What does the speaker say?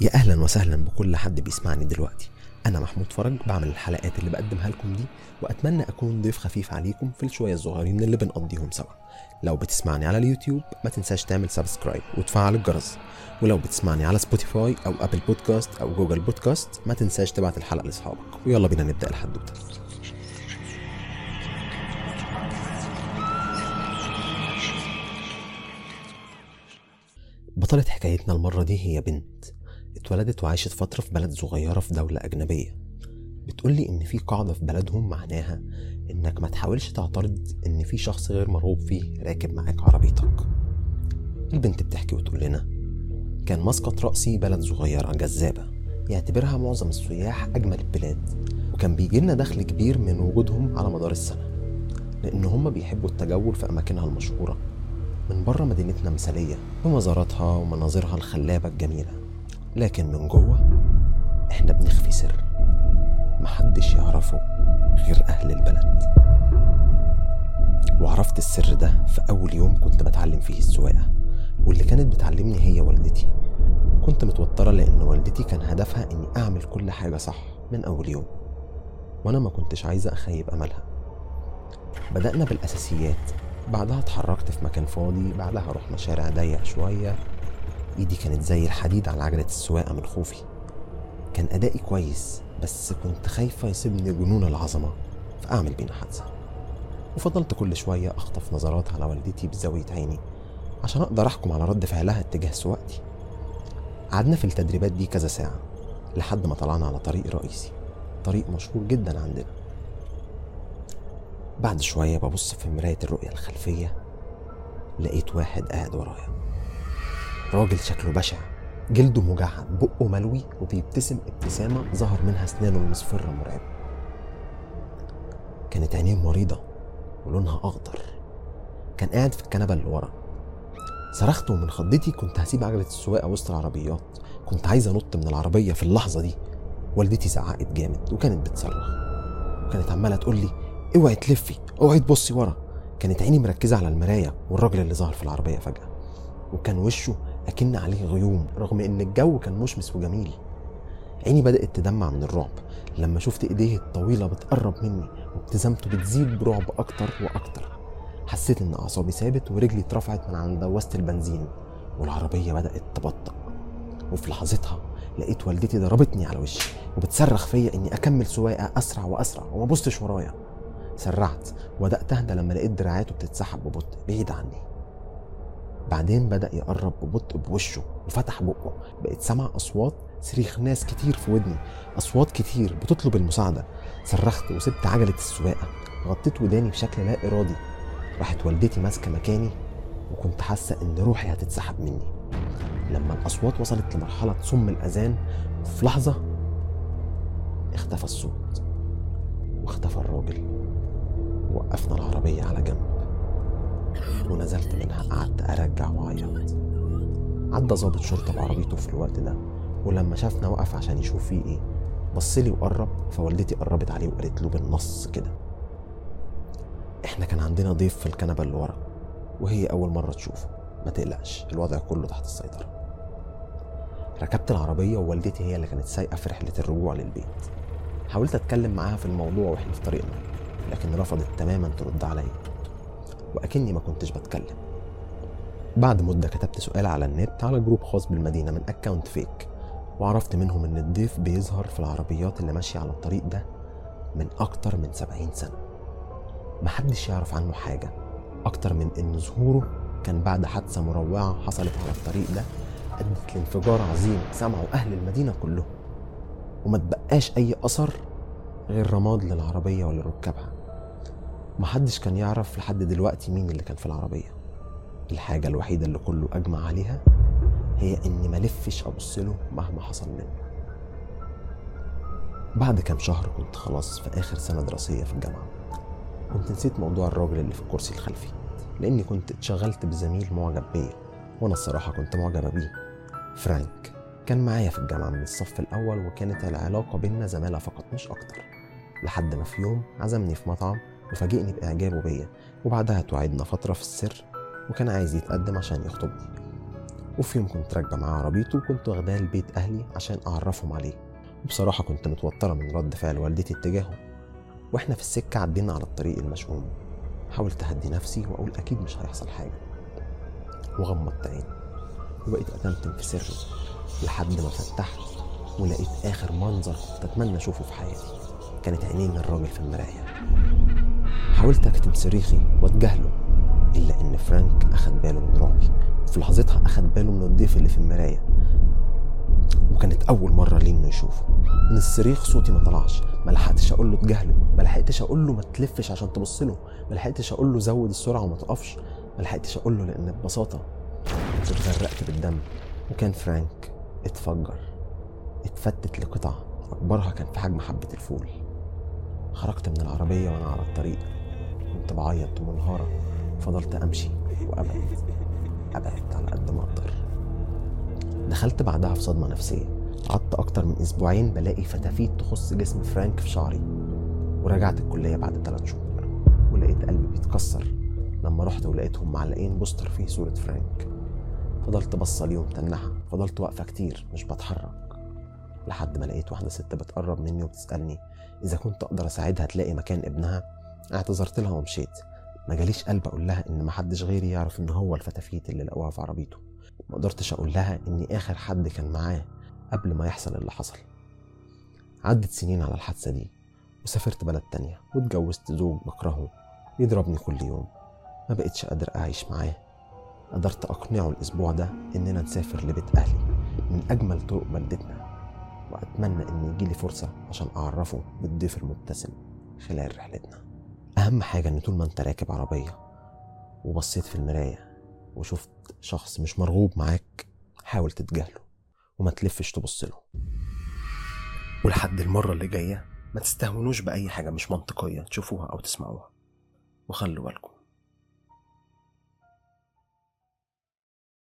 يا أهلا وسهلا بكل حد بيسمعني دلوقتي. أنا محمود فرج بعمل الحلقات اللي بقدمها لكم دي وأتمنى أكون ضيف خفيف عليكم في الشوية الصغيرين اللي بنقضيهم سوا. لو بتسمعني على اليوتيوب ما تنساش تعمل subscribe وتفعل الجرس. ولو بتسمعني على سبوتيفاي أو ابل بودكاست أو جوجل بودكاست ما تنساش تبعت الحلقة لأصحابك. ويلا بينا نبدأ الحدوته بطلة حكايتنا المرة دي هي بنت. اتولدت وعاشت فترة في بلد صغيرة في دولة أجنبية. بتقولي إن في قاعدة في بلدهم معناها إنك ما تحاولش تعترض إن في شخص غير مرغوب فيه راكب معاك عربيتك. البنت بتحكي وتقول لنا كان مسقط رأسي بلد صغيرة جذابة يعتبرها معظم السياح أجمل البلاد وكان بيجي لنا دخل كبير من وجودهم على مدار السنة لأن هم بيحبوا التجول في أماكنها المشهورة من بره مدينتنا مثالية بمزاراتها ومناظرها الخلابة الجميلة. لكن من جوه إحنا بنخفي سر. محدش يعرفه غير أهل البلد. وعرفت السر ده في أول يوم كنت بتعلم فيه السواقة واللي كانت بتعلمني هي والدتي. كنت متوترة لأن والدتي كان هدفها إني أعمل كل حاجة صح من أول يوم. وأنا ما كنتش عايزة أخيب أملها. بدأنا بالأساسيات. بعدها اتحركت في مكان فاضي بعدها رحنا شارع ضيق شوية. إيدي كانت زي الحديد على عجلة السواقة من خوفي. كان أدائي كويس بس كنت خايفة يسيبني جنون العظمة فأعمل بينا حادثة. وفضلت كل شوية أخطف نظرات على والدتي بزاوية عيني عشان أقدر أحكم على رد فعلها اتجاه سواقتي. قعدنا في التدريبات دي كذا ساعة لحد ما طلعنا على طريق رئيسي طريق مشهور جدا عندنا. بعد شوية ببص في مراية الرؤية الخلفية لقيت واحد قاعد ورايا. راجل شكله بشع. جلده مجعد بقه ملوي وبيبتسم ابتسامة ظهر منها أسنانه المصفرة مرعبة. كانت عينيه مريضة ولونها أخضر. كان قاعد في الكنبة اللي ورا. صرخت ومن خضتي كنت هسيب عجلة السواقة وسط العربيات. كنت عايز أنط من العربية في اللحظة دي. والدتي زعقت جامد وكانت بتصرخ. وكانت عمالة تقول لي أوعي تلفي أوعي تبصي ورا. كانت عيني مركزة على المراية والراجل اللي ظهر في العربية فجأة. وكان وشه أكن عليه غيوم رغم إن الجو كان مشمس وجميل. عيني بدأت تدمع من الرعب. لما شفت إيديه الطويلة بتقرب مني وابتسامته بتزيد برعب أكتر وأكتر حسيت إن أعصابي ثابت ورجلي اترفعت من عند دواسة البنزين والعربية بدأت تبطأ. وفي لحظتها لقيت والدتي ضربتني على وشي وبتصرخ فيا إني أكمل سواقة أسرع وأسرع وما بصش ورايا. سرعت وبدأت أهدى لما لقيت دراعاته بتتسحب ببطء بعيد عني. بعدين بدأ يقرب ببطء بوشه وفتح بقه. بقيت سامع أصوات صريخ ناس كتير في ودني أصوات كتير بتطلب المساعدة. صرخت وسبت عجلة السواقة غطيت وداني بشكل لا إرادي. راحت والدتي ماسكة مكاني وكنت حاسة إن روحي هتتسحب مني. لما الأصوات وصلت لمرحلة صم الأذان في لحظة اختفى الصوت واختفى الراجل. وقفنا العربية على جنب. ونزلت منها قعدت أرجع وأعيط. عدى ظابط شرطة بعربيته في الوقت ده ولما شافنا وقف عشان يشوف فيه إيه بصلي وقرب فوالدتي قربت عليه وقالت له بالنص كده إحنا كان عندنا ضيف في الكنبة اللي ورا وهي أول مرة تشوفه. ما تقلقش الوضع كله تحت السيطرة. ركبت العربية ووالدتي هي اللي كانت سايقة في رحلة الرجوع للبيت. حاولت أتكلم معاها في الموضوع وإحنا في طريقنا لكن رفضت تماما ترد عليا. وأكني ما كنتش بتكلم. بعد مدة كتبت سؤال على النت على group خاص بالمدينة من account fake وعرفت منهم إن الضيف بيظهر في العربيات اللي ماشية على الطريق ده من أكتر من سبعين سنة. محدش يعرف عنه حاجة أكتر من إن ظهوره كان بعد حادثة مروعة حصلت على الطريق ده أدت لانفجار عظيم سمعه أهل المدينة كلهم. وما تبقاش أي أثر غير رماد للعربية ولركابها محدش كان يعرف لحد دلوقتي مين اللي كان في العربية. الحاجة الوحيدة اللي كله أجمع عليها هي إني ملفش أبص له مهما حصل منه. بعد كام شهر كنت خلاص في آخر سنة دراسية في الجامعة كنت نسيت موضوع الراجل اللي في الكرسي الخلفي لأني كنت اتشغلت بزميل معجب بيا وأنا الصراحة كنت معجبة بيه. فرانك كان معايا في الجامعة من الصف الأول وكانت العلاقة بينا زمالة فقط مش أكتر. لحد ما في يوم عزمني في مطعم وفاجئني بإعجابه بيا. وبعدها توعدنا فترة في السر وكان عايز يتقدم عشان يخطبني. وفي يوم كنت راكبة معاه عربيته وكنت واخداه لبيت أهلي عشان أعرفهم عليه. وبصراحة كنت متوترة من رد فعل والدتي اتجاهه. وإحنا في السكة عدينا على الطريق المشؤوم. حاولت أهدي نفسي وأقول أكيد مش هيحصل حاجة. وغمضت عيني. وبقيت أتمتم في سري لحد ما فتحت ولقيت آخر منظر كنت أتمنى أشوفه في حياتي. كانت عينين الراجل في المراية. حاولت أكتم صريخي وأتجاهله إلا إن فرانك أخد باله من رعبي وفي لحظتها أخد باله من الضيف اللي في المراية. وكانت أول مرة ليه إنه يشوفه. من الصريخ صوتي ما طلعش ما لحقتش أقول له اتجاهله ما لحقتش أقول له ما تلفش عشان تبص له ما لحقتش أقول له زود السرعة وما تقفش ما لحقتش أقول له لأن ببساطة كنت اتغرقت بالدم. وكان فرانك اتفجر اتفتت لقطع أكبرها كان في حجم حبة الفول. خرجت من العربية وأنا على الطريق. كنت بعيط ومنهارة. فضلت أمشي وأبعد. أبعد على قد ما أقدر. دخلت بعدها في صدمة نفسية. قعدت أكتر من أسبوعين بلاقي فتافيت تخص جسم فرانك في شعري. ورجعت الكلية بعد ثلاث شهور. ولقيت قلبي بيتكسر لما رحت ولقيتهم معلقين poster فيه صورة فرانك. فضلت بصة ليهم تنحة فضلت واقفة كتير مش بتحرك. لحد ما لقيت واحدة ست بتقرب مني وبتسألني إذا كنت أقدر أساعدها تلاقي مكان ابنها؟ اعتذرت لها ومشيت. ما جاليش قلب أقول لها إن محدش غيري يعرف إن هو الفتافيت اللي لقوها في عربيته. ما قدرتش أقول لها إني آخر حد كان معاه قبل ما يحصل اللي حصل. عدت سنين على الحادثة دي وسافرت بلد تانية واتجوزت زوج بكرهه يضربني كل يوم. ما بقتش قادر أعيش معاه. قدرت أقنعه الأسبوع ده إننا نسافر لبيت أهلي من أجمل طرق بلدتنا. وأتمنى إن يجيلي فرصة عشان أعرفه بالضيف المبتسم خلال رحلتنا. أهم حاجة إن طول ما أنت راكب عربية وبصيت في المراية وشفت شخص مش مرغوب معاك حاول تتجاهله وما تلفش تبص له. ولحد المرة اللي جاية ما تستهونوش بأي حاجة مش منطقية تشوفوها أو تسمعوها. وخلوا بالكم.